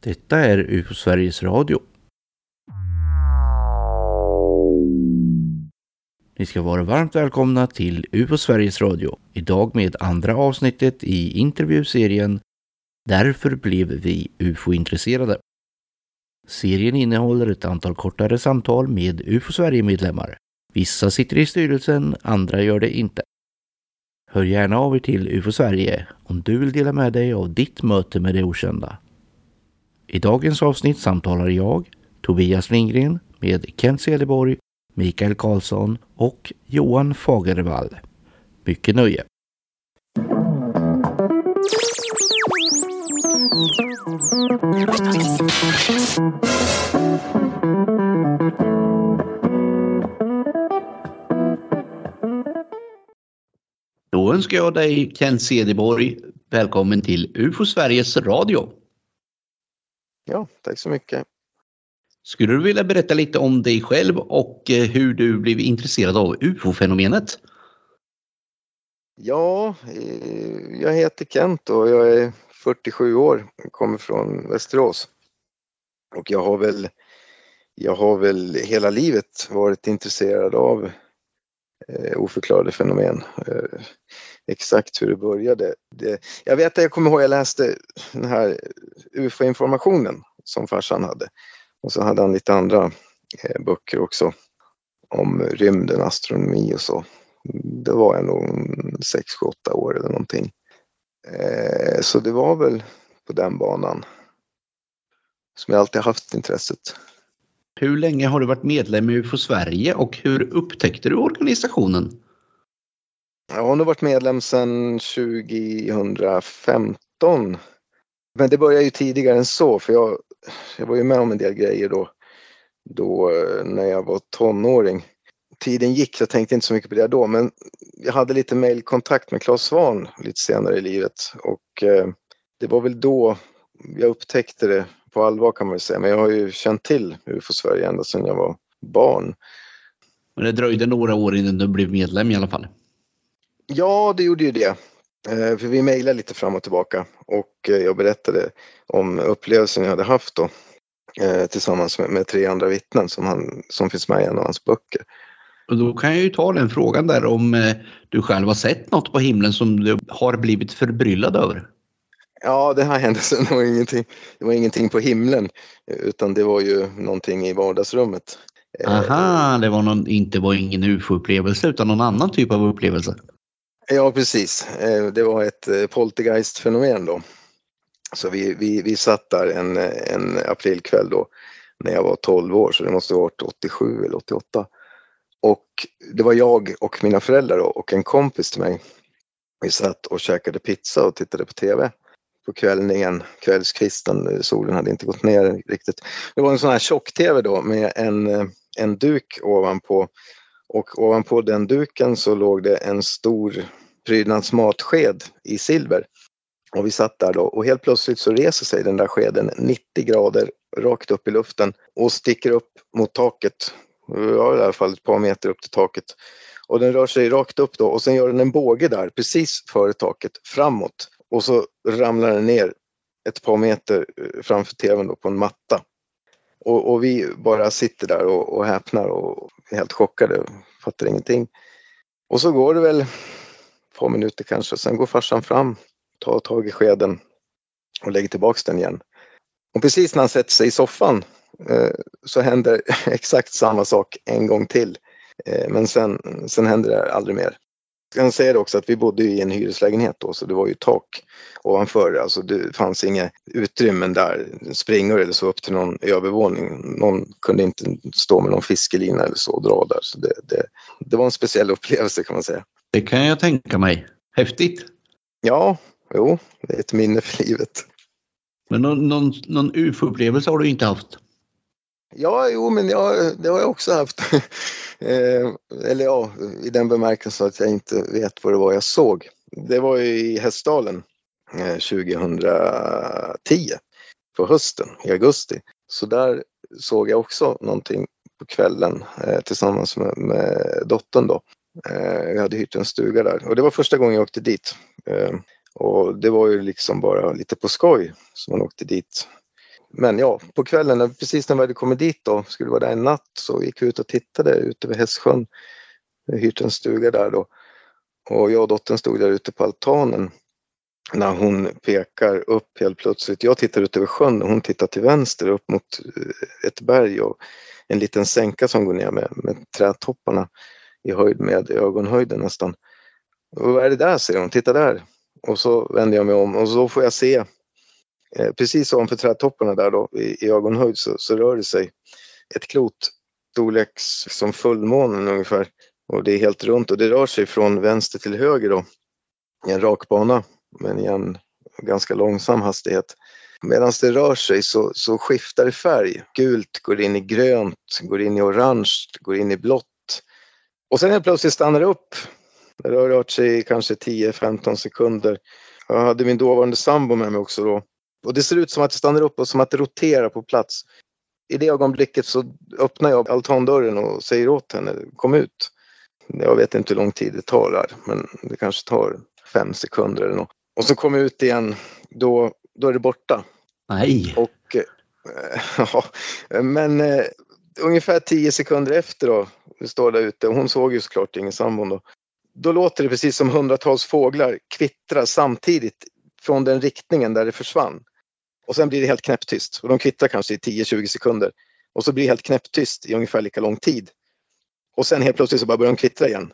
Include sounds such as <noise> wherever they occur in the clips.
Detta är UFO Sveriges Radio. Ni ska vara varmt välkomna till UFO Sveriges Radio. Idag med andra avsnittet i intervjuserien Därför blev vi UFO-intresserade. Serien innehåller ett antal kortare samtal med UFO Sverige-medlemmar. Vissa sitter i styrelsen, andra gör det inte. Hör gärna av er till UFO Sverige om du vill dela med dig av ditt möte med det okända. I dagens avsnitt samtalar jag, Tobias Lindgren, med Kent Cederborg, Mikael Karlsson och Johan Fagervall. Mycket nöje! Då önskar jag dig Kent Cederborg välkommen till UFO Sveriges Radio. Ja, tack så mycket. Skulle du vilja berätta lite om dig själv och eh, hur du blev intresserad av UFO-fenomenet? Ja, eh, jag heter Kent och jag är 47 år, kommer från Västerås. Och jag har väl, jag har väl hela livet varit intresserad av Eh, oförklarade fenomen. Eh, exakt hur det började. Det, jag vet att jag kommer ihåg jag läste den här UFO-informationen som farsan hade. Och så hade han lite andra eh, böcker också om rymden, astronomi och så. Det var jag nog 6-8 år eller någonting. Eh, så det var väl på den banan som jag alltid haft intresset. Hur länge har du varit medlem i UFO Sverige och hur upptäckte du organisationen? Jag har nog varit medlem sedan 2015. Men det började ju tidigare än så för jag, jag var ju med om en del grejer då, då eh, när jag var tonåring. Tiden gick, jag tänkte inte så mycket på det då men jag hade lite mejlkontakt med Claes Svahn lite senare i livet och eh, det var väl då jag upptäckte det på allvar kan man väl säga. Men jag har ju känt till UFO Sverige ända sedan jag var barn. Men det dröjde några år innan du blev medlem i alla fall? Ja, det gjorde ju det. Eh, för vi mejlade lite fram och tillbaka och eh, jag berättade om upplevelsen jag hade haft då eh, tillsammans med, med tre andra vittnen som, han, som finns med i en av hans böcker. Och då kan jag ju ta den frågan där om du själv har sett något på himlen som du har blivit förbryllad över? Ja, den här händelsen var ingenting, det var ingenting på himlen utan det var ju någonting i vardagsrummet. Aha, det var någon, inte var ingen ufo-upplevelse utan någon annan typ av upplevelse? Ja, precis. Det var ett poltergeist-fenomen då. Så vi, vi, vi satt där en, en aprilkväll då när jag var 12 år, så det måste ha varit 87 eller 88. Och det var jag och mina föräldrar då, och en kompis till mig. Vi satt och käkade pizza och tittade på TV på kvällningen, kvällskvisten, eh, solen hade inte gått ner riktigt. Det var en sån här tjock-tv då med en, eh, en duk ovanpå och ovanpå den duken så låg det en stor prydnadsmatsked i silver. Och vi satt där då och helt plötsligt så reser sig den där skeden 90 grader rakt upp i luften och sticker upp mot taket. Ja, i alla fall ett par meter upp till taket. Och den rör sig rakt upp då och sen gör den en båge där precis före taket framåt och så ramlar den ner ett par meter eh, framför tvn då, på en matta. Och, och vi bara sitter där och, och häpnar och är helt chockade, och fattar ingenting. Och så går det väl ett par minuter kanske, sen går farsan fram, tar tag i skeden och lägger tillbaks den igen. Och precis när han sätter sig i soffan eh, så händer <laughs> exakt samma sak en gång till. Eh, men sen, sen händer det aldrig mer. Kan säga också att vi bodde i en hyreslägenhet då så det var ju tak ovanför. Alltså det fanns inga utrymmen där, springor eller så upp till någon övervåning. Någon kunde inte stå med någon fiskelina eller så och dra där. Så det, det, det var en speciell upplevelse kan man säga. Det kan jag tänka mig. Häftigt! Ja, jo, det är ett minne för livet. Men någon, någon, någon ufo-upplevelse har du inte haft? Ja, jo, men jag, det har jag också haft. <laughs> eh, eller ja, i den bemärkelsen att jag inte vet vad det var jag såg. Det var ju i Hästdalen eh, 2010 på hösten, i augusti. Så där såg jag också någonting på kvällen eh, tillsammans med, med dottern då. Eh, jag hade hyrt en stuga där och det var första gången jag åkte dit. Eh, och det var ju liksom bara lite på skoj som man åkte dit men ja, på kvällen, precis när vi hade kommit dit då, skulle vara där en natt, så gick vi ut och tittade ute vid Hästsjön. Vi har hyrt en stuga där då. Och jag och dottern stod där ute på altanen när hon pekar upp helt plötsligt. Jag tittar ut över sjön och hon tittar till vänster upp mot eh, ett berg och en liten sänka som går ner med, med trädtopparna i höjd med ögonhöjden nästan. Och vad är det där säger hon, titta där. Och så vänder jag mig om och så får jag se eh, precis ovanför trädtopparna där då i, i ögonhöjd så, så rör det sig ett klot storleks som fullmånen ungefär och det är helt runt och det rör sig från vänster till höger då i en rak bana men i en ganska långsam hastighet. Medan det rör sig så, så skiftar det färg. Gult går in i grönt, går in i orange, går in i blått. Och sen helt plötsligt stannar det upp. Det har rört sig i kanske 10-15 sekunder. Jag hade min dåvarande sambo med mig också då. Och det ser ut som att det stannar upp och som att det roterar på plats. I det ögonblicket så öppnar jag altandörren och säger åt henne, kom ut. Jag vet inte hur lång tid det tar där, men det kanske tar fem sekunder eller något. Och så kommer jag ut igen, då, då är det borta. Nej. Och, äh, <laughs> ja, men äh, ungefär tio sekunder efter då, vi står där ute, hon såg ju såklart ingen sambon då. Då låter det precis som hundratals fåglar kvittra samtidigt från den riktningen där det försvann. Och sen blir det helt knäpptyst och de kvittrar kanske i 10-20 sekunder. Och så blir det helt knäpptyst i ungefär lika lång tid. Och sen helt plötsligt så bara börjar de kvittra igen.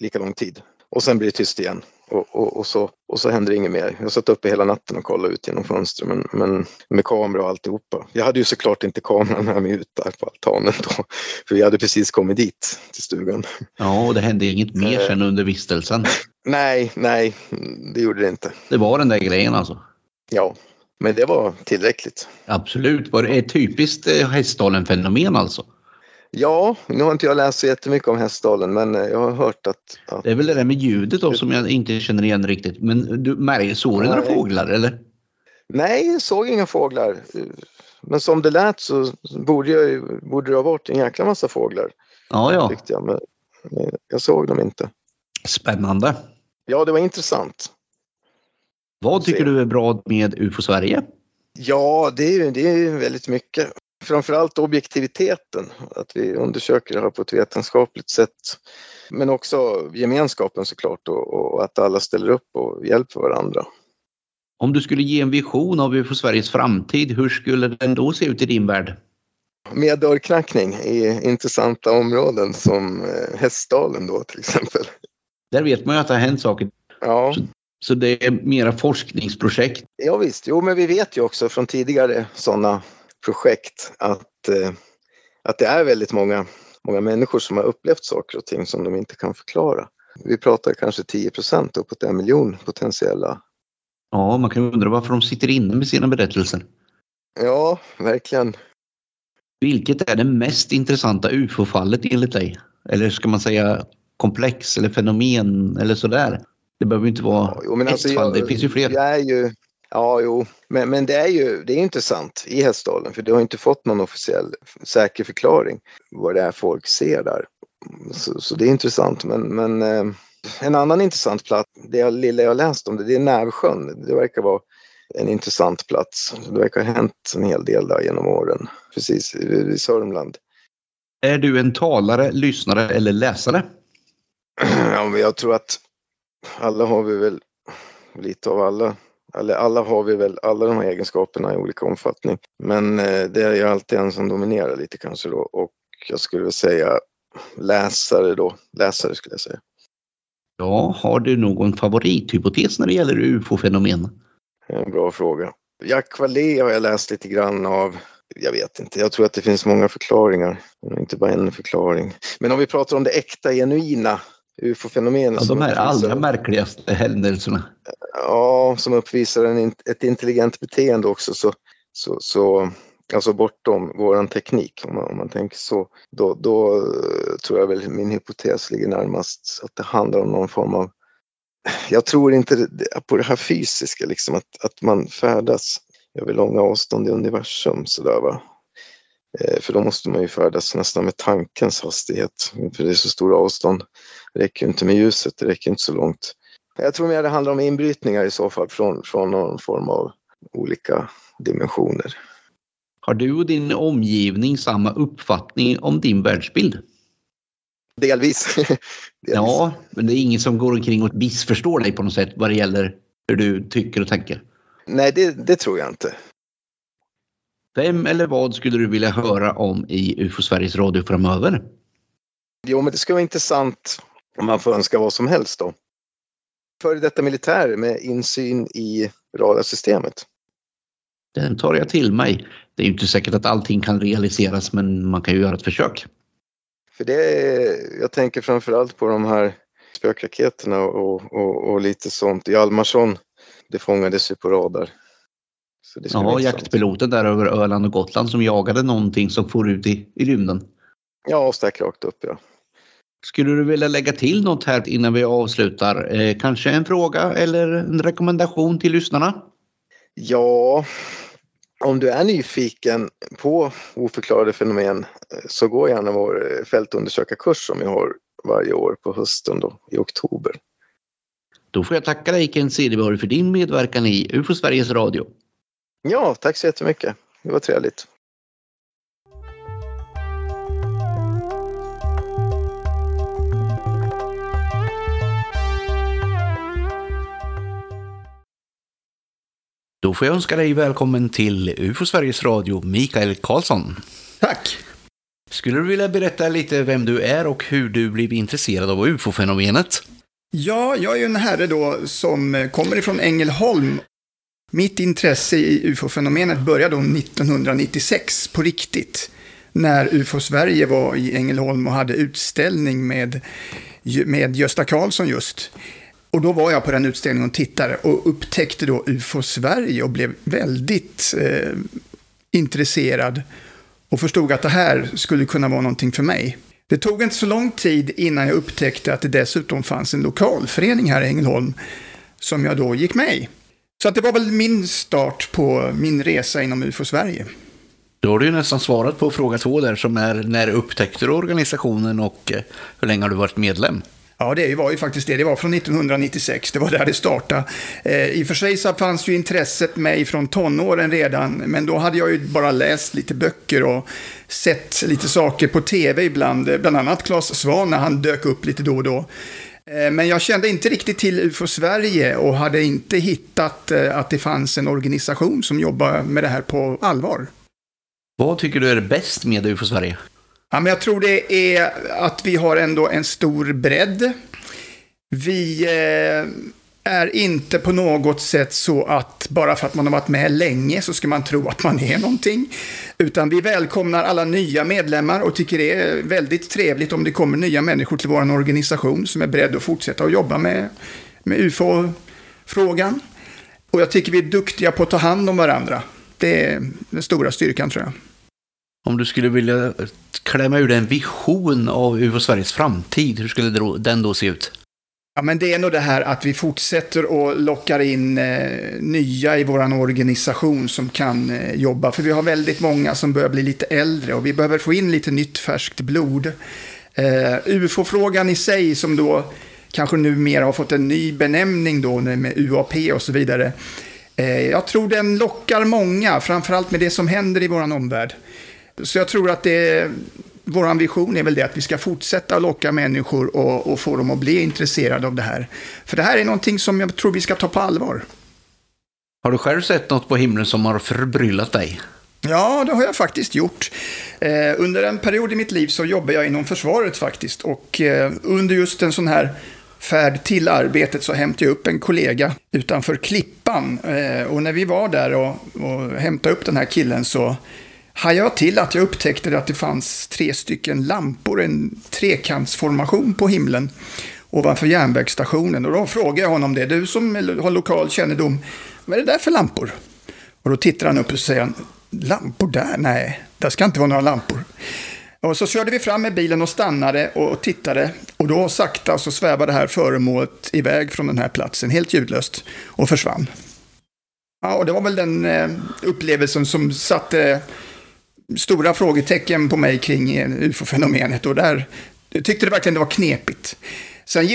Lika lång tid. Och sen blir det tyst igen. Och, och, och, så, och så händer inget mer. Jag satt uppe hela natten och kollade ut genom fönstret men, men med kamera och alltihopa. Jag hade ju såklart inte kameran med mig ut där på altanen då. <laughs> För vi hade precis kommit dit till stugan. Ja, och det hände inget mer sen under vistelsen. Nej, nej, det gjorde det inte. Det var den där grejen alltså? Ja, men det var tillräckligt. Absolut. Var det ett typiskt eh, Hästdalen-fenomen alltså? Ja, nu har inte jag läst så jättemycket om Hästdalen men eh, jag har hört att, att... Det är väl det där med ljudet då som jag inte känner igen riktigt. Men du märker, såg du några fåglar eller? Nej, jag såg inga fåglar. Men som det lät så borde, jag, borde det ha varit en jäkla massa fåglar. Ja, ja. Jag. Men jag såg dem inte. Spännande. Ja, det var intressant. Vad tycker du är bra med UFO Sverige? Ja, det är ju det är väldigt mycket framförallt objektiviteten, att vi undersöker det här på ett vetenskapligt sätt. Men också gemenskapen såklart och, och att alla ställer upp och hjälper varandra. Om du skulle ge en vision av UFO Sveriges framtid, hur skulle den då se ut i din värld? Med dörrknackning i intressanta områden som eh, Hästdalen då till exempel. Där vet man ju att det har hänt saker. Ja. Så, så det är mera forskningsprojekt? Ja visst, jo men vi vet ju också från tidigare sådana projekt att, eh, att det är väldigt många, många människor som har upplevt saker och ting som de inte kan förklara. Vi pratar kanske 10 procent, uppåt en miljon potentiella. Ja, man kan undra varför de sitter inne med sina berättelser. Ja, verkligen. Vilket är det mest intressanta ufo-fallet enligt dig? Eller ska man säga komplex eller fenomen eller sådär? Det behöver inte vara jo, ett alltså fall, jag, det finns ju fler. Jag är ju, Ja, jo, men, men det är ju det är intressant i Hästdalen för det har inte fått någon officiell säker förklaring vad det är folk ser där. Så, så det är intressant, men, men eh, en annan intressant plats, det lilla jag läst om det, det är Nävsjön. Det verkar vara en intressant plats. Det verkar ha hänt en hel del där genom åren, precis i, Sörmland. Är du en talare, lyssnare eller läsare? <clears throat> Ja, men jag tror att alla har vi väl lite av alla eller alla har vi väl alla de här egenskaperna i olika omfattning. Men eh, det är ju alltid en som dominerar lite kanske då och jag skulle väl säga läsare då, läsare skulle jag säga. Ja, har du någon favorithypotes när det gäller ufo-fenomen? En bra fråga. Jack Wallé har jag läst lite grann av. Jag vet inte, jag tror att det finns många förklaringar. Inte bara en förklaring. Men om vi pratar om det äkta, genuina ufo-fenomenet. Ja, de här allra märkligaste händelserna. Ja, som uppvisar en, ett intelligent beteende också. Så, så, så, alltså bortom våran teknik, om man, om man tänker så. Då, då eh, tror jag väl min hypotes ligger närmast att det handlar om någon form av jag tror inte på det här fysiska, liksom att, att man färdas över långa avstånd i universum sådär va. Eh, för då måste man ju färdas nästan med tankens hastighet, för det är så stora avstånd. Det räcker inte med ljuset, det räcker inte så långt. Jag tror mer det handlar om inbrytningar i så fall från, från någon form av olika dimensioner. Har du och din omgivning samma uppfattning om din världsbild? Delvis. <laughs> Delvis. Ja, men det är ingen som går omkring och missförstår dig på något sätt vad det gäller hur du tycker och tänker? Nej, det, det tror jag inte. Vem eller vad skulle du vilja höra om i UFO Sveriges Radio framöver? Jo, men det skulle vara intressant om man får önska vad som helst då. Före detta militär med insyn i radarsystemet. Den tar jag till mig. Det är ju inte säkert att allting kan realiseras men man kan ju göra ett försök. För det är, jag tänker framförallt på de här spökraketerna och, och, och lite sånt. Hjalmarsson, det fångades ju på radar. Ja, jaktpiloten där över Öland och Gotland som jagade någonting som for ut i, i rymden. Ja, och stack rakt upp ja. Skulle du vilja lägga till något här innan vi avslutar? Eh, kanske en fråga eller en rekommendation till lyssnarna? Ja, om du är nyfiken på oförklarade fenomen eh, så gå gärna vår fältundersökarkurs som vi har varje år på hösten då, i oktober. Då får jag tacka dig Kent Cederborg för din medverkan i UFO Sveriges Radio. Ja, tack så jättemycket. Det var trevligt. Då får jag önska dig välkommen till UFO Sveriges Radio, Mikael Karlsson. Tack! Skulle du vilja berätta lite vem du är och hur du blev intresserad av UFO-fenomenet? Ja, jag är ju en herre då som kommer ifrån Ängelholm. Mitt intresse i UFO-fenomenet började då 1996 på riktigt. När UFO Sverige var i Ängelholm och hade utställning med, med Gösta Karlsson just. Och då var jag på den utställningen och tittade och upptäckte då UFO Sverige och blev väldigt eh, intresserad och förstod att det här skulle kunna vara någonting för mig. Det tog inte så lång tid innan jag upptäckte att det dessutom fanns en lokalförening här i Ängelholm som jag då gick med i. Så att det var väl min start på min resa inom UFO Sverige. Då har du ju nästan svarat på fråga två där som är när upptäckte du organisationen och eh, hur länge har du varit medlem? Ja, det var ju faktiskt det. Det var från 1996. Det var där det startade. Eh, I och för sig så fanns ju intresset med från tonåren redan, men då hade jag ju bara läst lite böcker och sett lite saker på tv ibland. Bland annat Claes Svahn när han dök upp lite då och då. Eh, men jag kände inte riktigt till UFO Sverige och hade inte hittat eh, att det fanns en organisation som jobbar med det här på allvar. Vad tycker du är bäst med UFO Sverige? Ja, men jag tror det är att vi har ändå en stor bredd. Vi eh, är inte på något sätt så att bara för att man har varit med länge så ska man tro att man är någonting. Utan vi välkomnar alla nya medlemmar och tycker det är väldigt trevligt om det kommer nya människor till vår organisation som är beredda att fortsätta att jobba med, med UFO-frågan. Och jag tycker vi är duktiga på att ta hand om varandra. Det är den stora styrkan tror jag. Om du skulle vilja klämma ur en vision av UFO Sveriges framtid, hur skulle den då se ut? Ja, men det är nog det här att vi fortsätter och lockar in eh, nya i vår organisation som kan eh, jobba. För vi har väldigt många som börjar bli lite äldre och vi behöver få in lite nytt färskt blod. Eh, UFO-frågan i sig som då kanske numera har fått en ny benämning då med UAP och så vidare. Eh, jag tror den lockar många, framförallt med det som händer i vår omvärld. Så jag tror att det vår vision är väl det att vi ska fortsätta locka människor och, och, få dem att bli intresserade av det här. För det här är någonting som jag tror vi ska ta på allvar. Har du själv sett något på himlen som har förbryllat dig? Ja, det har jag faktiskt gjort. Eh, under en period i mitt liv så jobbade jag inom försvaret faktiskt. Och eh, under just en sån här färd till arbetet så hämtade jag upp en kollega utanför Klippan. Eh, och när vi var där och, och hämtade upp den här killen så hajade jag till att jag upptäckte att det fanns tre stycken lampor, en trekantsformation på himlen ovanför järnvägsstationen. Och då frågade jag honom det, du som har lokal kännedom, vad är det där för lampor? Och då tittar han upp och säger, lampor där? Nej, där ska inte vara några lampor. Och så körde vi fram med bilen och stannade och tittade. Och då sakta så svävade det här föremålet iväg från den här platsen, helt ljudlöst, och försvann. Ja, och det var väl den eh, upplevelsen som satte stora frågetecken på mig kring eh, ufo-fenomenet och där tyckte det verkligen det var knepigt. Sen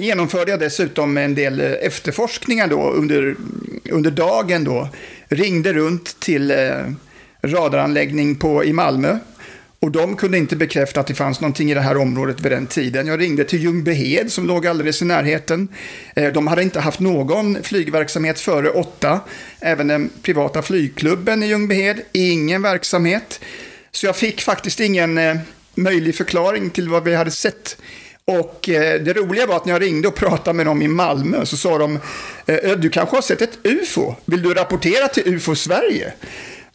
genomförde jag dessutom en del eh, efterforskningar då under, under dagen då. Ringde runt till eh, radaranläggning på, i Malmö. Och de kunde inte bekräfta att det fanns någonting i det här området vid den tiden. Jag ringde till Ljungbyhed som låg alldeles i närheten. Eh, de hade inte haft någon flygverksamhet före åtta. Även den privata flygklubben i Ljungbyhed, ingen verksamhet. Så jag fick faktiskt ingen eh, möjlig förklaring till vad vi hade sett. Och eh, det roliga var att när jag ringde och pratade med dem i Malmö så sa de, du kanske har sett ett UFO, vill du rapportera till UFO Sverige?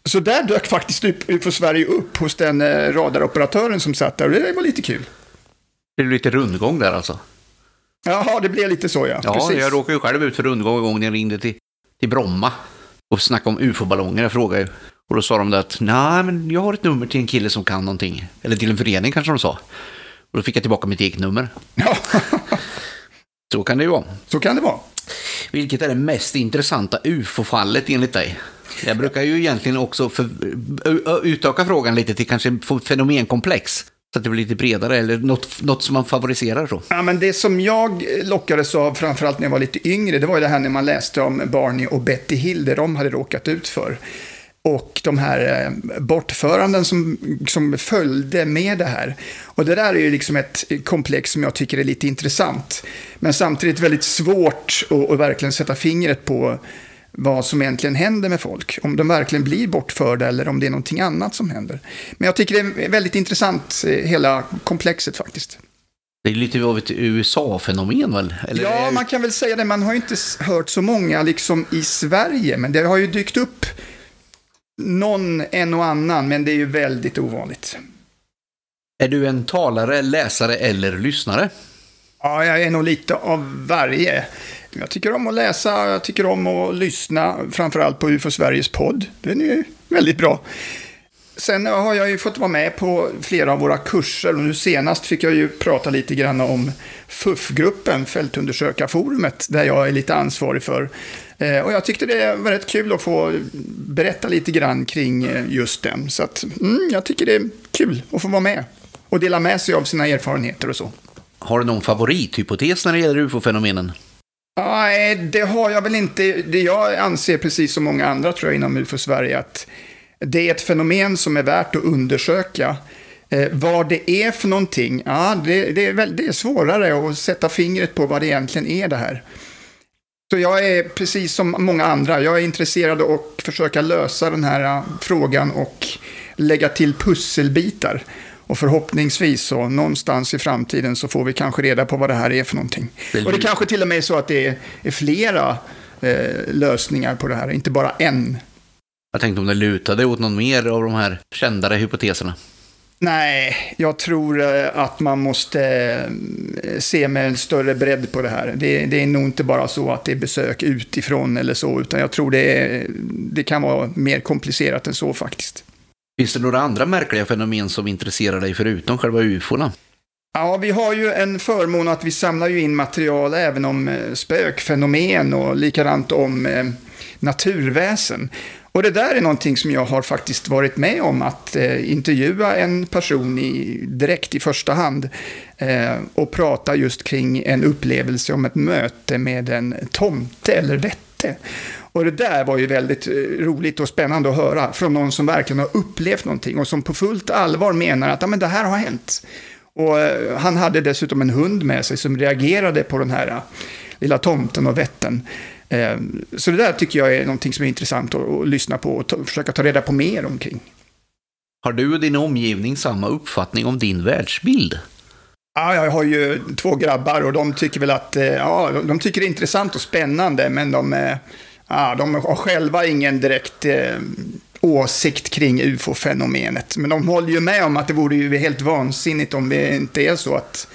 Så där dök faktiskt UFO Sverige upp hos den eh, radaroperatören som satt där och det var lite kul. Det blev lite rundgång där alltså? Jaha, det blev lite så ja. Ja, Precis. jag råkade ju själv ut för rundgång en gång när jag ringde till, till Bromma och snackade om ufo-ballonger. Jag frågade ju. Och då sa de att nej, men jag har ett nummer till en kille som kan någonting. Eller till en förening kanske de sa. Och då fick jag tillbaka mitt eget nummer. Ja. <laughs> så kan det ju vara. Så kan det vara. Vilket är det mest intressanta ufo-fallet enligt dig? Jag brukar ju egentligen också för, utöka frågan lite till kanske fenomenkomplex. Så att det blir lite bredare, eller något, något som man favoriserar. Så. Ja, men det som jag lockades av, framförallt när jag var lite yngre, det var ju det här när man läste om Barney och Betty Hill, det de hade råkat ut för. Och de här eh, bortföranden som, som följde med det här. Och det där är ju liksom ett komplex som jag tycker är lite intressant. Men samtidigt väldigt svårt att, att verkligen sätta fingret på vad som egentligen händer med folk. Om de verkligen blir bortförda eller om det är någonting annat som händer. Men jag tycker det är väldigt intressant, eh, hela komplexet faktiskt. Det är lite av ett USA-fenomen väl? Eller ja, man kan väl säga det. Man har ju inte hört så många liksom i Sverige, men det har ju dykt upp någon, en och annan, men det är ju väldigt ovanligt. Är du en talare, läsare eller lyssnare? Ja, jag är nog lite av varje. Jag tycker om att läsa, jag tycker om att lyssna, framförallt på UFO Sveriges podd. Den är väldigt bra. Sen har jag ju fått vara med på flera av våra kurser och nu senast fick jag ju prata lite grann om FUF-gruppen, Fältundersökarforumet, där jag är lite ansvarig för. Eh, och jag tyckte det var rätt kul att få berätta lite grann kring eh, just den. Så att, mm, jag tycker det är kul att få vara med och dela med sig av sina erfarenheter och så. Har du någon favorithypotes när det gäller ufo-fenomenen? Nej, det har jag väl inte. Jag anser, precis som många andra tror jag inom UFO Sverige, att det är ett fenomen som är värt att undersöka. Eh, vad det är för någonting, ja, det, det, är väl, det är svårare att sätta fingret på vad det egentligen är det här. Så jag är precis som många andra, jag är intresserad av att försöka lösa den här eh, frågan och lägga till pusselbitar. Och förhoppningsvis så någonstans i framtiden så får vi kanske reda på vad det här är för någonting. Och det kanske till och med är så att det är, är flera eh, lösningar på det här, inte bara en. Jag tänkte om det lutade åt någon mer av de här kändare hypoteserna. Nej, jag tror eh, att man måste eh, se med en större bredd på det här. Det, det, är nog inte bara så att det är besök utifrån eller så, utan jag tror det, är, det kan vara mer komplicerat än så faktiskt. Finns det några andra märkliga fenomen som intresserar dig förutom själva ufona? Ja, vi har ju en förmån att vi samlar ju in material även om eh, spökfenomen och likadant om eh, naturväsen. Och det där är någonting som jag har faktiskt varit med om att eh, intervjua en person i, direkt i första hand eh, och prata just kring en upplevelse om ett möte med en tomte eller vette. Och det där var ju väldigt eh, roligt och spännande att höra från någon som verkligen har upplevt någonting och som på fullt allvar menar att ja, men det här har hänt. Och eh, han hade dessutom en hund med sig som reagerade på den här eh, lilla tomten och vätten. Så det där tycker jag är någonting som är intressant att, lyssna på och försöka ta reda på mer omkring. Har du och din omgivning samma uppfattning om din världsbild? Ja, jag har ju två grabbar och de tycker väl att ja, de tycker det är intressant och spännande, men de Ja, de har själva ingen direkt eh, åsikt kring ufo-fenomenet. Men de håller ju med om att det vore ju helt vansinnigt om det inte är så att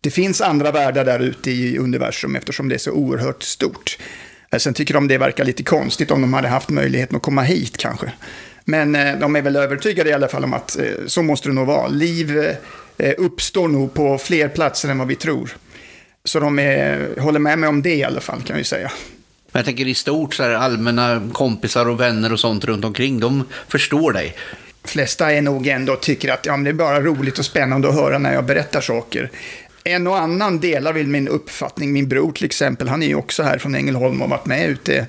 det finns andra världar där ute i universum eftersom det är så oerhört stort. Eh, sen tycker de det verkar lite konstigt om de hade haft möjligheten att komma hit kanske. Men eh, de är väl övertygade i alla fall om att eh, så måste det nog vara. Liv eh, uppstår nog på fler platser än vad vi tror. Så de är, håller med mig om det i alla fall kan jag ju säga. Men jag tänker i stort, så här, allmänna kompisar och vänner och sånt runt omkring, de förstår dig. De flesta är nog ändå tycker att ja, men det är bara roligt och spännande att höra när jag berättar saker. en och annan delar väl min uppfattning. Min bror till exempel, han är ju också här från Ängelholm och varit med ute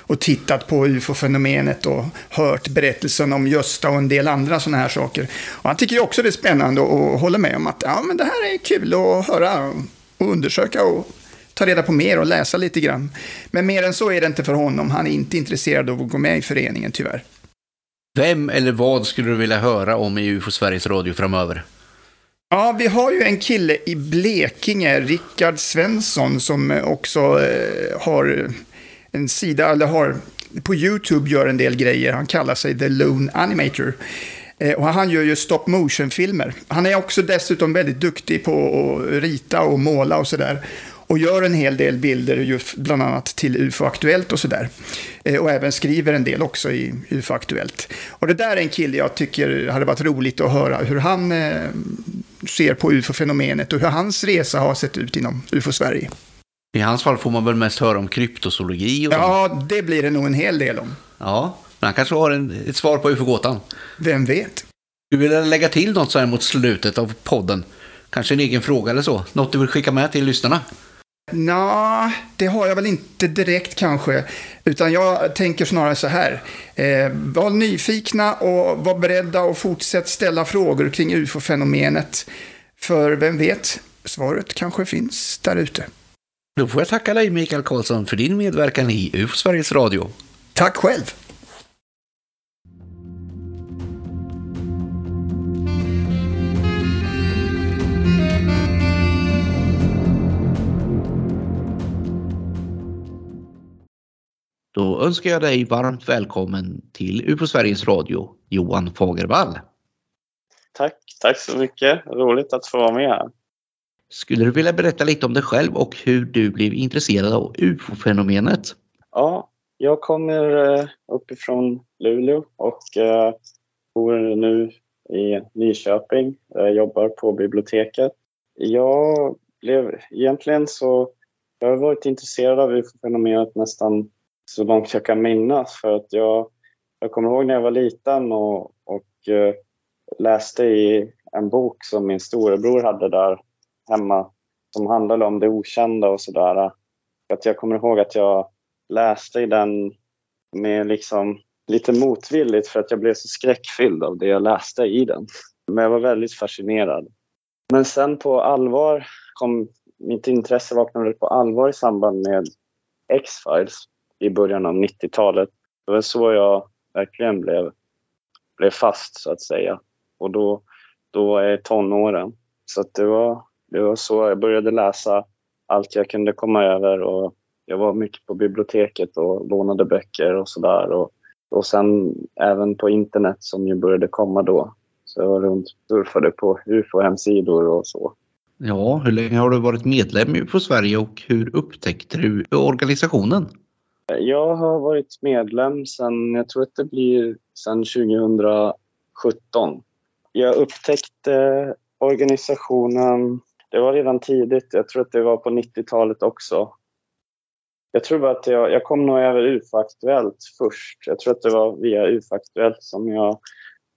och tittat på ufo-fenomenet och hört berättelsen om Gösta och en del andra sådana här saker. Och han tycker ju också det är spännande och håller med om att ja, men det här är kul att höra och undersöka och ta reda på mer och läsa lite grann. Men mer än så är det inte för honom. Han är inte intresserad av att gå med i föreningen tyvärr. Vem eller vad skulle du vilja höra om i UFO Sveriges Radio framöver? Ja, vi har ju en kille i Blekinge, Rickard Svensson, som också eh, har en sida, eller har på YouTube gör en del grejer. Han kallar sig The Lone Animator. Eh, och han gör ju stop motion-filmer. Han är också dessutom väldigt duktig på att rita och måla och sådär och gör en hel del bilder, just bland annat till UFO Aktuellt och sådär. Eh, och även skriver en del också i UFO Aktuellt. Och det där är en kille jag tycker hade varit roligt att höra hur han eh, ser på UFO-fenomenet och hur hans resa har sett ut inom UFO-Sverige. I hans fall får man väl mest höra om kryptozoologi och Ja, sånt. det blir det nog en hel del om. Ja, men han kanske har en, ett svar på UFO-gåtan. Vem vet? Du vill lägga till något så här mot slutet av podden? Kanske en egen fråga eller så? Något du vill skicka med till lyssnarna? Nå, det har jag väl inte direkt kanske. Utan jag tänker snarare så här. Eh, var nyfikna och var beredda och fortsätt ställa frågor kring ufo-fenomenet. För vem vet, svaret kanske finns där ute. Då får jag tacka dig Mikael Karlsson för din medverkan i UFO Sveriges Radio. Tack själv. Då önskar jag dig varmt välkommen till UFO Sveriges Radio, Johan Fagervall. Tack, tack så mycket. Roligt att få vara med här. Skulle du vilja berätta lite om dig själv och hur du blev intresserad av UFO-fenomenet? Ja, jag kommer eh, uppifrån Luleå och eh, bor nu i Nyköping. Jag jobbar på biblioteket. Jag blev egentligen så... Jag har varit intresserad av UFO-fenomenet nästan så långt jag kan minnas. För att jag, jag kommer ihåg när jag var liten och, och uh, läste i en bok som min storebror hade där hemma som handlade om det okända och sådär. jag kommer ihåg att jag läste i den med liksom lite motvilligt för att jag blev så skräckfylld av det jag läste i den. Men jag var väldigt fascinerad. Men sen på allvar kom mitt intresse vaknade på allvar i samband med X-Files i början av 90-talet. Det var så jag verkligen blev, blev fast så att säga. Och då, då var jag i tonåren. Så det, var, det var så jag började läsa allt jag kunde komma över och jag var mycket på biblioteket och lånade böcker och sådär. Och, och sen även på internet som ju började komma då. Så jag var runt surfade på ufo-hemsidor och så. Ja, hur länge har du varit medlem i UFO Sverige och hur upptäckte du organisationen? Jag har varit medlem sen, jag tror att det blir sen 2017. Jag upptäckte organisationen, det var redan tidigt, jag tror att det var på 90-talet också. Jag tror bara att jag, jag kom nog över UFO-aktuellt först. Jag tror att det var via UFO-aktuellt som jag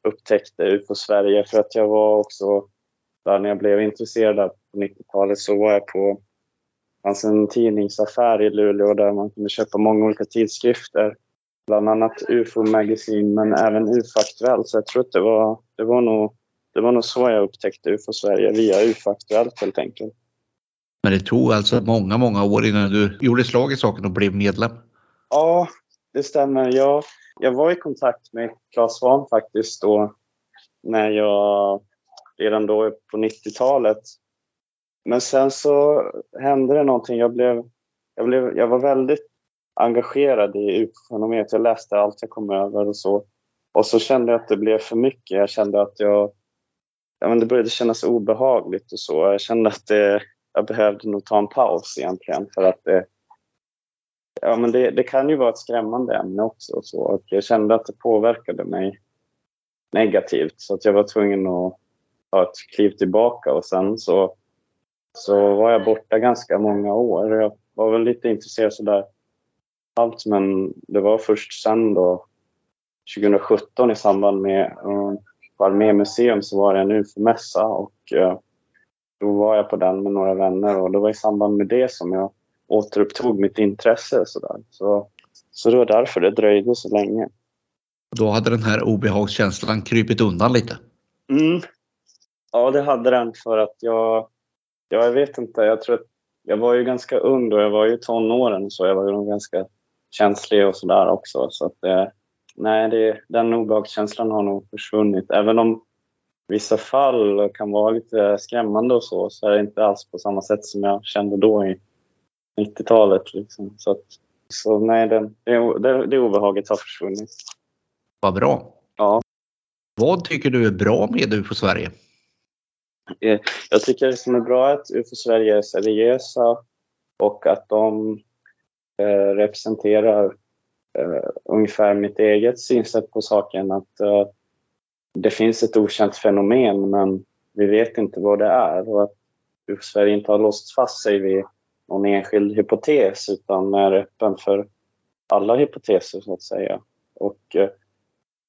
upptäckte UFO Sverige för att jag var också där när jag blev intresserad på 90-talet så var jag på fanns en tidningsaffär i Luleå där man kunde köpa många olika tidskrifter. Bland annat UFO Magazine men även UFO Aktuellt. Så jag tror att det var, det var, nog, det var nog så jag upptäckte UFO Sverige, via UFO Aktuellt helt enkelt. Men det tog alltså många, många år innan du gjorde slag i saken och blev medlem? Ja, det stämmer. Jag, jag var i kontakt med Claes Svahn faktiskt då när jag redan då på 90-talet men sen så hände det någonting. Jag, blev, jag, blev, jag var väldigt engagerad i UFO-fenomenet. Jag läste allt jag kom över och så. Och så kände jag att det blev för mycket. Jag kände att jag... Ja, men det började kännas obehagligt och så. Jag kände att det, jag behövde nog ta en paus egentligen för att det, ja, men det, det, kan ju vara ett skrämmande ämne också. Och så. Och jag kände att det påverkade mig negativt så att jag var tvungen att ta ett kliv tillbaka och sen så så var jag borta ganska många år. Jag var väl lite intresserad sådär allt men det var först sen då 2017 i samband med uh, på Armémuseum så var det en UFO-mässa och uh, då var jag på den med några vänner och det var i samband med det som jag återupptog mitt intresse. Så, där. så, så det var därför det dröjde så länge. Då hade den här obehagskänslan krypit undan lite? Mm. Ja, det hade den för att jag... Ja, jag vet inte. Jag tror att jag var ju ganska ung då. Jag var ju tonåren så jag var ju ganska känslig och sådär också. Så att, eh, nej, det, den obehagskänslan har nog försvunnit. Även om vissa fall kan vara lite skrämmande och så, så är det inte alls på samma sätt som jag kände då i 90-talet. Liksom. Så, att, så nej, det, det, det, det obehaget har försvunnit. Vad bra. Ja. Vad tycker du är bra med UFO Sverige? Eh, jag tycker det som är bra är att UFO Sverige är seriösa och att de eh, representerar eh, ungefär mitt eget synsätt på saken. Att det finns ett okänt fenomen men vi vet inte vad det är och att UFO Sverige inte har låst fast sig vid någon enskild hypotes utan är öppen för alla hypoteser så att säga. Och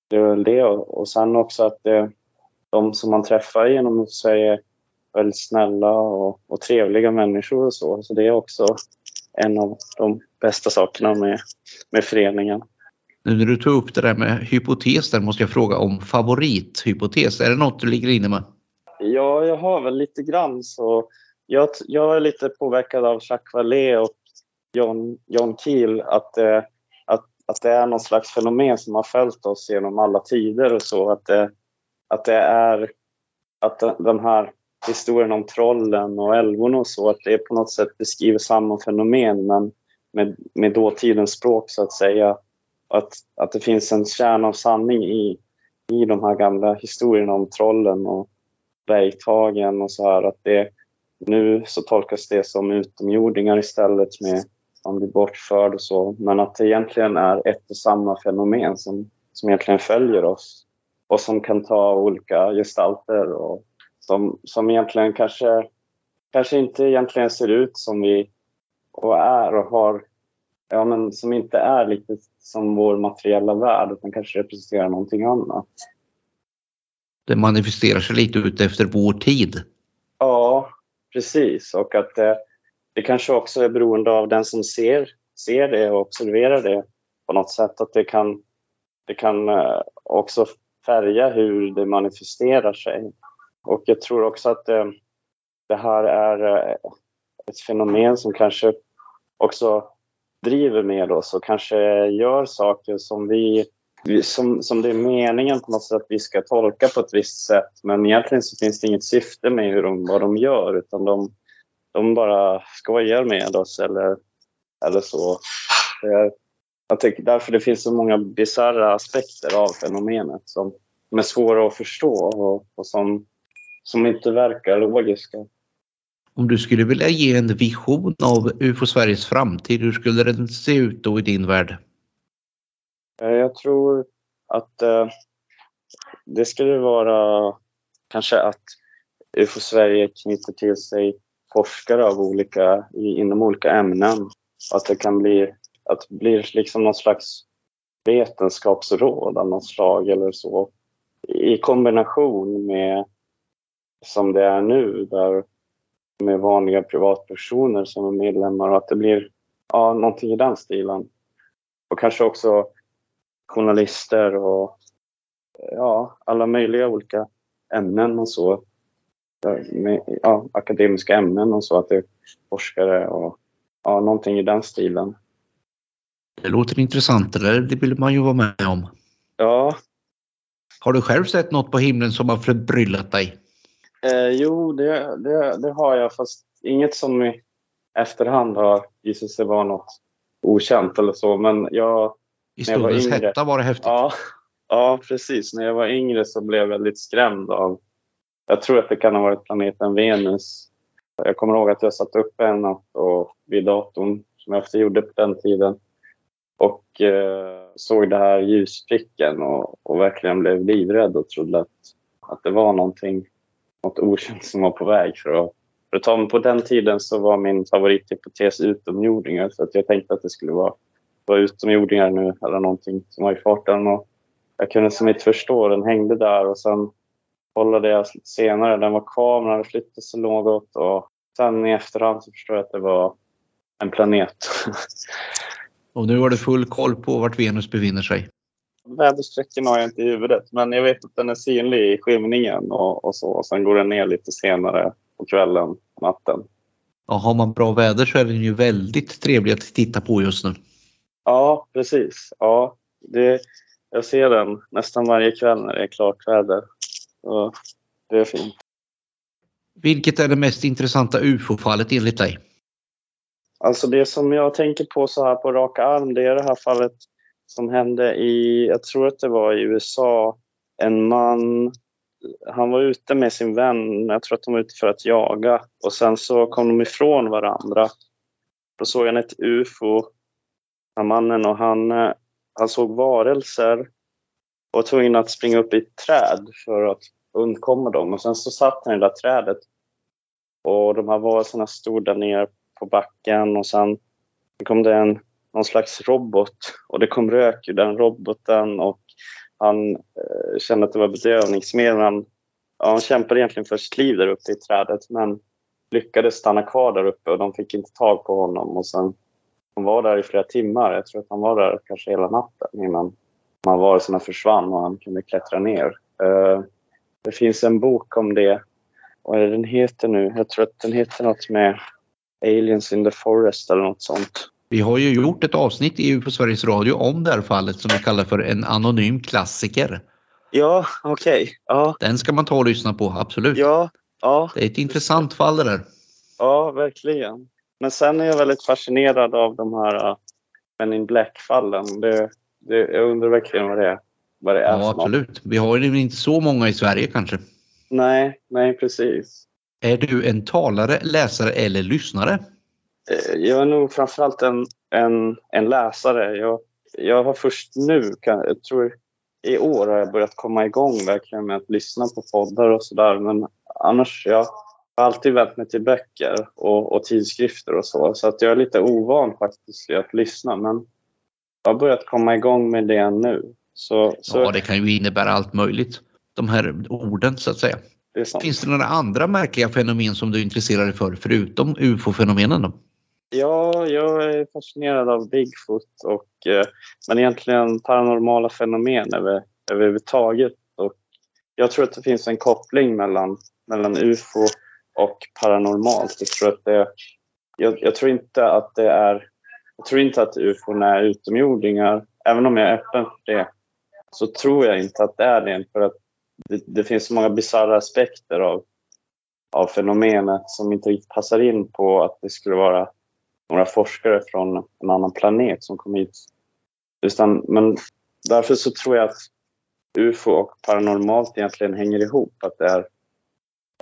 det är väl det och sen också att det, de som man träffar genom Sverige är väldigt snälla och, och trevliga människor och så. Så det är också en av de bästa sakerna med, med föreningen. Nu när du tog upp det där med hypoteser måste jag fråga om favorithypotes. Är det något du ligger inne med? Ja, jag har väl lite grann så. Jag, jag är lite påverkad av Jacques Vallée och John, John Keel att, eh, att, att det är någon slags fenomen som har följt oss genom alla tider och så. Att det, att det är att den här historien om trollen och älvorna och så, att det på något sätt beskriver samma fenomen men med, med dåtidens språk så att säga. Att, att det finns en kärna av sanning i, i de här gamla historierna om trollen och bergtagen och så här. Att det, nu så tolkas det som utomjordingar istället med man blir bortförd och så. Men att det egentligen är ett och samma fenomen som, som egentligen följer oss och som kan ta olika gestalter och som, som egentligen kanske, kanske inte egentligen ser ut som vi och är och har, ja men som inte är lite som vår materiella värld utan kanske representerar någonting annat. Det manifesterar sig lite ut efter vår tid. Ja, precis och att det, det kanske också är beroende av den som ser, ser det och observerar det på något sätt att det kan, det kan eh, också färga hur det manifesterar sig. Och jag tror också att det, det här är eh, ett fenomen som kanske också driver med oss och kanske gör saker som vi som, som det är meningen på något sätt att vi ska tolka på ett visst sätt. Men egentligen så finns det inget syfte med hur de, vad de gör utan de, de bara skojar med oss eller, eller så. Jag tycker därför det finns så många bisarra aspekter av fenomenet som, som är svåra att förstå och, och som, som inte verkar logiska. Om du skulle vilja ge en vision av UFO Sveriges framtid, hur skulle den se ut då i din värld? Eh, jag tror att eh, det skulle vara kanske att UFO Sverige knyter till sig forskare av olika, inom olika ämnen. Att det kan bli, att det blir liksom någon slags vetenskapsråd av något slag eller så i kombination med som det är nu där med vanliga privatpersoner som är medlemmar och att det blir ja, någonting i den stilen. Och kanske också journalister och ja, alla möjliga olika ämnen och så. Med, ja, akademiska ämnen och så, att det är forskare och ja, någonting i den stilen. Det låter intressant, det vill man ju vara med om. Ja. Har du själv sett något på himlen som har förbryllat dig? Eh, jo, det, det, det, har jag, fast inget som i efterhand har visat sig vara något okänt eller så. Men jag... I stundens hetta var det häftigt. Ja, ja, precis. När jag var yngre så blev jag väldigt skrämd av... Jag tror att det kan ha varit planeten Venus. Jag kommer ihåg att jag satt uppe en natt och, vid datorn, som jag ofta gjorde på den tiden och eh, såg det här ljuspricken och, och verkligen blev livrädd och trodde att, att det var någonting något okänt som var på väg. För att, för att ta mig på den tiden så var min favorithypotes utomjordingar så att jag tänkte att det skulle vara, vara utomjordingar nu eller någonting som var i farten. Och jag kunde som inte förstå, den hängde där och sen kollade jag senare. Den var kvar, men hade flyttat sig något. Och sen i efterhand så förstår jag att det var en planet. <laughs> och nu har du full koll på vart Venus befinner sig? Väderstrecken har jag inte i huvudet, men jag vet att den är synlig i skymningen och, och så. Och sen går den ner lite senare på kvällen, natten. Ja, har man bra väder så är den ju väldigt trevlig att titta på just nu. Ja, precis. Ja, det, jag ser den nästan varje kväll när det är klart väder. Så det är fint. Vilket är det mest intressanta ufo-fallet enligt dig? Alltså det som jag tänker på så här på rak arm, det är det här fallet som hände i, jag tror att det var i USA. En man, han var ute med sin vän, jag tror att de var ute för att jaga och sen så kom de ifrån varandra. Då såg han ett ufo, den mannen, och han, eh, han såg varelser och var tvungen att springa upp i ett träd för att undkomma dem. Och sen så satt han i det där trädet och de här varelserna stod där nere på backen och sen kom det en någon slags robot och det kom rök ur den roboten och han eh, kände att det var bedövningsmedel. Han, ja, han kämpade egentligen för sitt liv där uppe i trädet men lyckades stanna kvar där uppe och de fick inte tag på honom och sen han var där i flera timmar. Jag tror att han var där kanske hela natten innan man varelserna försvann och han kunde klättra ner. Uh, det finns en bok om det. Vad är det den heter nu? Jag tror att den heter något med Aliens in the Forest eller något sånt. Vi har ju gjort ett avsnitt i på Sveriges Radio om det här fallet som vi kallar för en anonym klassiker. Ja, okej. Okay. Ja. Den ska man ta och lyssna på, absolut. Ja, ja. Det är ett intressant fall det där. Ja, verkligen. Men sen är jag väldigt fascinerad av de här uh, Men in Black-fallen. Det, det, jag undrar verkligen vad det är, vad det är Ja, absolut. Något. Vi har ju inte så många i Sverige kanske. Nej, nej precis. Är du en talare, läsare eller lyssnare? Eh, jag är nog framförallt en, en, en läsare. Jag, jag har först nu, jag tror i år har jag börjat komma igång verkligen med att lyssna på poddar och sådär. Men annars, jag har alltid vänt mig till böcker och, och tidskrifter och så. Så att jag är lite ovan faktiskt i att lyssna. Men jag har börjat komma igång med det nu. Så, så... Ja, det kan ju innebära allt möjligt. De här orden så att säga. Det Finns det några andra märkliga fenomen som du är intresserad för förutom ufo-fenomenen? Ja, jag är fascinerad av Bigfoot och eh, men egentligen paranormala fenomen över, överhuvudtaget. Och jag tror att det finns en koppling mellan, mellan ufo och paranormalt. Jag tror, att det, jag, jag tror inte att det är jag tror inte att ufon är utomjordingar. Även om jag är öppen för det så tror jag inte att det är det. För att det, det finns så många bisarra aspekter av, av fenomenet som inte riktigt passar in på att det skulle vara några forskare från en annan planet som kom hit. Utan, men därför så tror jag att ufo och paranormalt egentligen hänger ihop. Att det är,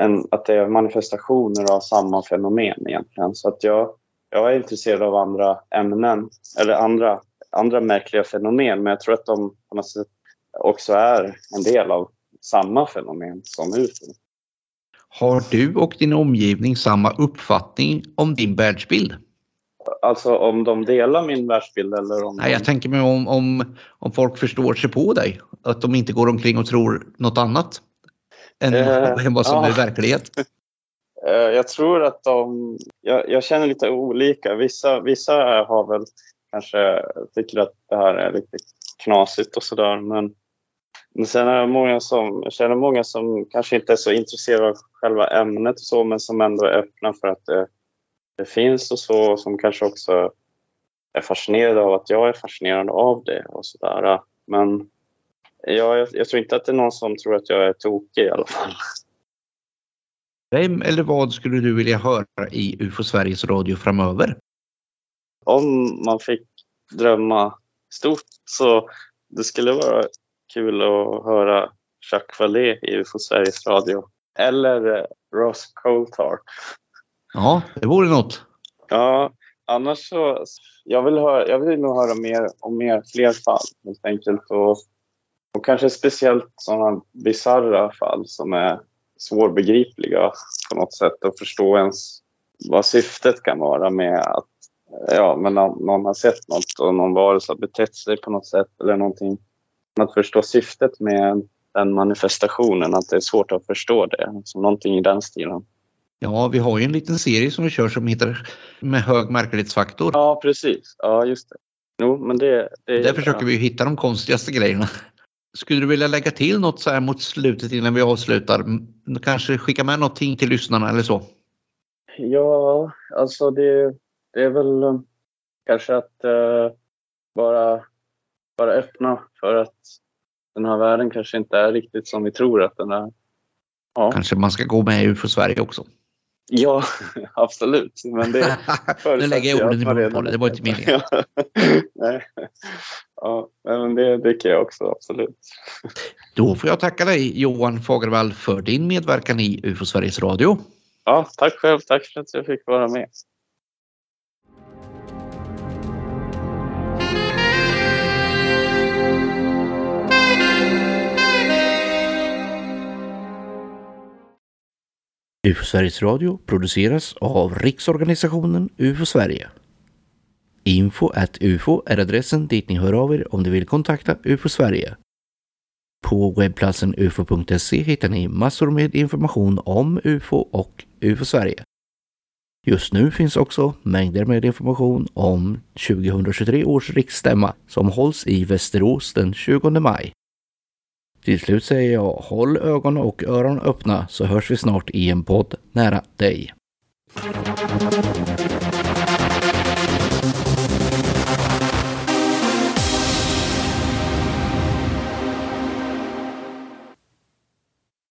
en, att det är manifestationer av samma fenomen egentligen. Så att jag, jag är intresserad av andra ämnen eller andra, andra märkliga fenomen men jag tror att de på något sätt också är en del av samma fenomen som ufo. Har du och din omgivning samma uppfattning om din världsbild? Alltså om de delar min världsbild eller om... Nej, jag tänker mig om, om, om folk förstår sig på dig. Att de inte går omkring och tror något annat än, eh, än vad som ja. är verklighet. <laughs> Eh, jag tror att de... Jag, jag, känner lite olika. Vissa, vissa har väl kanske tycker att det här är lite knasigt och sådär. Men, men sen är det många som, jag känner många som kanske inte är så intresserade av själva ämnet och så, men som ändå är öppna för att det det finns och så som kanske också är fascinerade av att jag är fascinerad av det och sådär. Men jag, jag tror inte att det är någon som tror att jag är tokig i alla fall. Vem eller vad skulle du vilja höra i UFO Sveriges Radio framöver? Om man fick drömma stort så det skulle vara kul att höra Jacques Vallée i UFO Sveriges Radio. Eller Ross Coulthart. Ja, det vore något. Ja, annars så... Jag vill, höra, jag vill nog höra mer om mer, fler fall helt enkelt. Och, och kanske speciellt sådana bisarra fall som är svårbegripliga på något sätt och förstå ens vad syftet kan vara med att ja, men någon har sett något och någon varelse har betett sig på något sätt eller någonting. Att förstå syftet med den manifestationen, att det är svårt att förstå det. Så någonting i den stilen. Ja, vi har ju en liten serie som vi kör som heter Med hög märklighetsfaktor. Ja, precis. Ja, just det. Jo, men det, det Där försöker vi hitta de konstigaste grejerna. Skulle du vilja lägga till något så här mot slutet innan vi avslutar? Kanske skicka med någonting till lyssnarna eller så? Ja, alltså det, det är väl eh, kanske att uh, vara, vara öppna för att den här världen kanske inte är riktigt som vi tror att den är. Ja. Kanske man ska gå med UFO Sverige också? Ja, <laughs> absolut. Men det <laughs> nu lägger jag orden i munnen på det, det var inte meningen. <laughs> Nej. Ja, men det, det kan jag också, absolut. Då får jag tacka dig Johan Fagervall för din medverkan i UFO Sveriges Radio. Ja, tack själv. Tack för att jag fick vara med. UFO Sveriges Radio produceras av Riksorganisationen UFO Sverige. Info at UFO är adressen dit ni hör av er om ni vill kontakta UFO Sverige. På webbplatsen ufo.se hittar ni massor med information om UFO och UFO Sverige. Just nu finns också mängder med information om 2023 års riksstämma som hålls i Västerås den 20 maj. Till slut säger jag håll ögon och öron öppna så hörs vi snart i en podd nära dig.